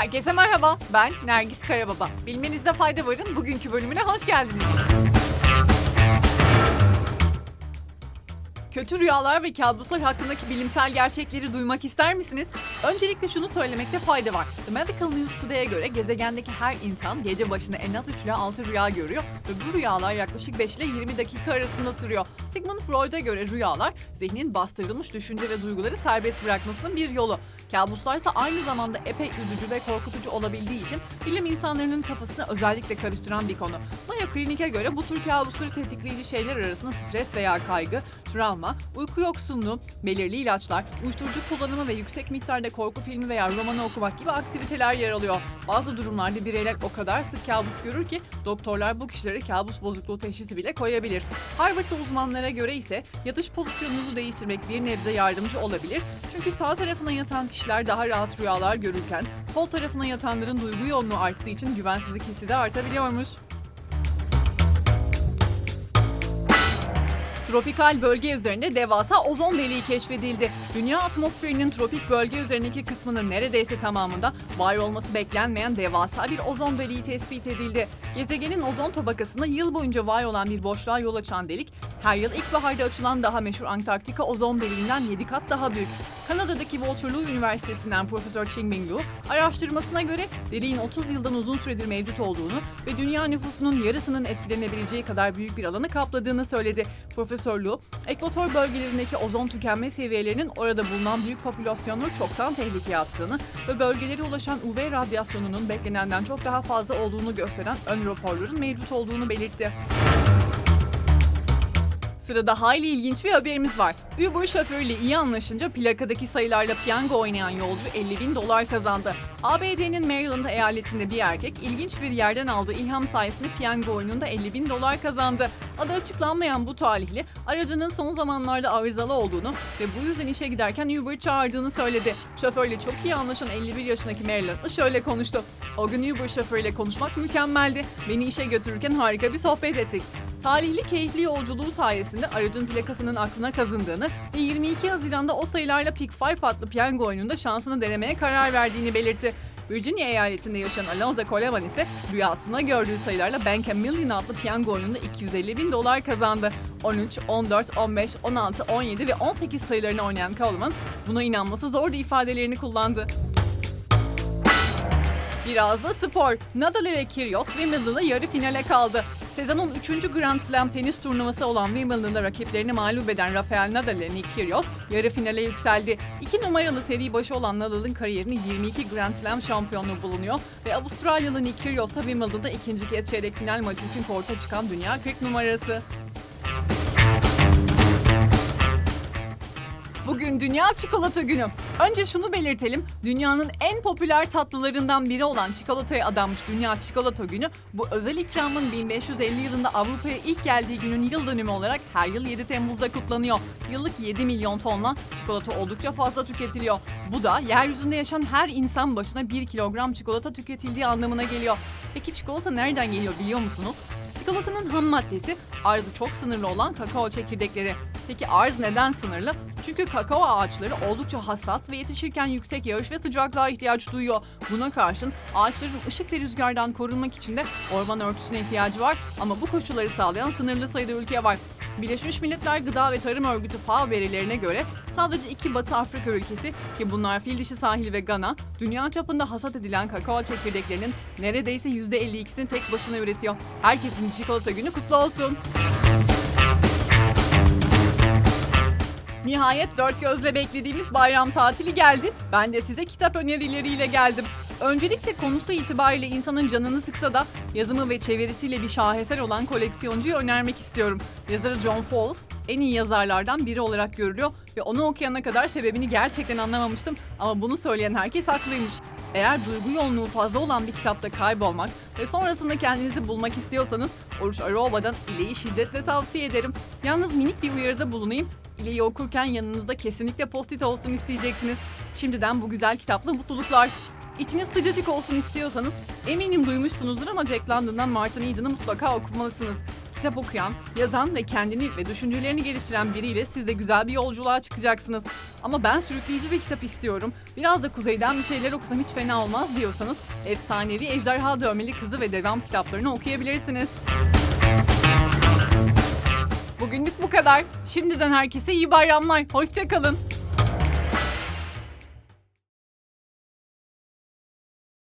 Herkese merhaba, ben Nergis Karababa. Bilmenizde fayda varın bugünkü bölümüne hoş geldiniz. Kötü rüyalar ve kabuslar hakkındaki bilimsel gerçekleri duymak ister misiniz? Öncelikle şunu söylemekte fayda var. The Medical News Today'e göre gezegendeki her insan gece başına en az 3 ile 6 rüya görüyor ve bu rüyalar yaklaşık 5 ile 20 dakika arasında sürüyor. Sigmund Freud'a göre rüyalar zihnin bastırılmış düşünce ve duyguları serbest bırakmasının bir yolu. Kabuslarsa aynı zamanda epey üzücü ve korkutucu olabildiği için bilim insanlarının kafasını özellikle karıştıran bir konu. Mayo Klinik'e göre bu tür kabusları tetikleyici şeyler arasında stres veya kaygı, travma, uyku yoksunluğu, belirli ilaçlar, uyuşturucu kullanımı ve yüksek miktarda korku filmi veya romanı okumak gibi aktiviteler yer alıyor. Bazı durumlarda bireyler o kadar sık kabus görür ki doktorlar bu kişilere kabus bozukluğu teşhisi bile koyabilir. Harvard'da uzmanlara göre ise yatış pozisyonunuzu değiştirmek bir nebze yardımcı olabilir. Çünkü sağ tarafına yatan kişiler daha rahat rüyalar görürken sol tarafına yatanların duygu yoğunluğu arttığı için güvensizlik hissi de artabiliyormuş. Tropikal bölge üzerinde devasa ozon deliği keşfedildi. Dünya atmosferinin tropik bölge üzerindeki kısmının neredeyse tamamında var olması beklenmeyen devasa bir ozon deliği tespit edildi. Gezegenin ozon tabakasında yıl boyunca var olan bir boşluğa yol açan delik, her yıl ilkbaharda açılan daha meşhur Antarktika ozon deliğinden 7 kat daha büyük. Kanada'daki Waterloo Üniversitesi'nden Profesör Qingming Liu, araştırmasına göre deliğin 30 yıldan uzun süredir mevcut olduğunu ve dünya nüfusunun yarısının etkilenebileceği kadar büyük bir alanı kapladığını söyledi. Profesör Liu, ekvator bölgelerindeki ozon tükenme seviyelerinin orada bulunan büyük popülasyonları çoktan tehlikeye attığını ve bölgelere ulaşan UV radyasyonunun beklenenden çok daha fazla olduğunu gösteren ön raporların mevcut olduğunu belirtti. Sırada hayli ilginç bir haberimiz var. Uber şoförüyle iyi anlaşınca plakadaki sayılarla piyango oynayan yolcu 50 bin dolar kazandı. ABD'nin Maryland eyaletinde bir erkek ilginç bir yerden aldığı ilham sayesinde piyango oyununda 50 bin dolar kazandı. Adı açıklanmayan bu talihli aracının son zamanlarda arızalı olduğunu ve bu yüzden işe giderken Uber çağırdığını söyledi. Şoförle çok iyi anlaşan 51 yaşındaki Marylandlı şöyle konuştu. O gün Uber şoförüyle konuşmak mükemmeldi. Beni işe götürürken harika bir sohbet ettik. Talihli keyifli yolculuğu sayesinde aracın plakasının aklına kazındığını ve 22 Haziran'da o sayılarla Pick 5 adlı piyango oyununda şansını denemeye karar verdiğini belirtti. Virginia eyaletinde yaşayan Alonzo Coleman ise rüyasında gördüğü sayılarla Bank a Million adlı piyango oyununda 250 bin dolar kazandı. 13, 14, 15, 16, 17 ve 18 sayılarını oynayan Coleman buna inanması zordu ifadelerini kullandı. Biraz da spor. Nadal ile Kyrgios Wimbledon'da yarı finale kaldı. Sezonun 3. Grand Slam tenis turnuvası olan Wimbledon'da rakiplerini mağlup eden Rafael Nadal ile Nick Kyrgios yarı finale yükseldi. 2 numaralı seri başı olan Nadal'ın kariyerinin 22 Grand Slam şampiyonluğu bulunuyor ve Avustralyalı Nick Kyrgios da Wimbledon'da ikinci kez çeyrek final maçı için korta çıkan dünya 40 numarası. Bugün Dünya Çikolata Günü. Önce şunu belirtelim. Dünyanın en popüler tatlılarından biri olan çikolataya adanmış Dünya Çikolata Günü bu özel ikramın 1550 yılında Avrupa'ya ilk geldiği günün yıl dönümü olarak her yıl 7 Temmuz'da kutlanıyor. Yıllık 7 milyon tonla çikolata oldukça fazla tüketiliyor. Bu da yeryüzünde yaşayan her insan başına 1 kilogram çikolata tüketildiği anlamına geliyor. Peki çikolata nereden geliyor biliyor musunuz? Çikolatanın ham maddesi arzı çok sınırlı olan kakao çekirdekleri. Peki arz neden sınırlı? Çünkü kakao ağaçları oldukça hassas ve yetişirken yüksek yağış ve sıcaklığa ihtiyaç duyuyor. Buna karşın ağaçların ışık ve rüzgardan korunmak için de orman örtüsüne ihtiyacı var ama bu koşulları sağlayan sınırlı sayıda ülke var. Birleşmiş Milletler Gıda ve Tarım Örgütü FAO verilerine göre sadece iki Batı Afrika ülkesi ki bunlar Fil Dişi Sahil ve Gana, dünya çapında hasat edilen kakao çekirdeklerinin neredeyse %52'sini tek başına üretiyor. Herkesin çikolata günü kutlu olsun. Nihayet dört gözle beklediğimiz bayram tatili geldi. Ben de size kitap önerileriyle geldim. Öncelikle konusu itibariyle insanın canını sıksa da yazımı ve çevirisiyle bir şaheser olan koleksiyoncuyu önermek istiyorum. Yazarı John Fowles en iyi yazarlardan biri olarak görülüyor ve onu okuyana kadar sebebini gerçekten anlamamıştım ama bunu söyleyen herkes haklıymış. Eğer duygu yoğunluğu fazla olan bir kitapta kaybolmak ve sonrasında kendinizi bulmak istiyorsanız Oruç Aroba'dan İle'yi şiddetle tavsiye ederim. Yalnız minik bir uyarıda bulunayım. İle'yi okurken yanınızda kesinlikle post-it olsun isteyeceksiniz. Şimdiden bu güzel kitapla mutluluklar. İçiniz sıcacık olsun istiyorsanız eminim duymuşsunuzdur ama Jack London'dan Martin Eden'ı mutlaka okumalısınız. kitap okuyan, yazan ve kendini ve düşüncelerini geliştiren biriyle siz de güzel bir yolculuğa çıkacaksınız. Ama ben sürükleyici bir kitap istiyorum. Biraz da kuzeyden bir şeyler okusam hiç fena olmaz diyorsanız efsanevi Ejderha Dövmeli Kızı ve devam kitaplarını okuyabilirsiniz. Kadar. Şimdiden herkese iyi bayramlar. Hoşçakalın.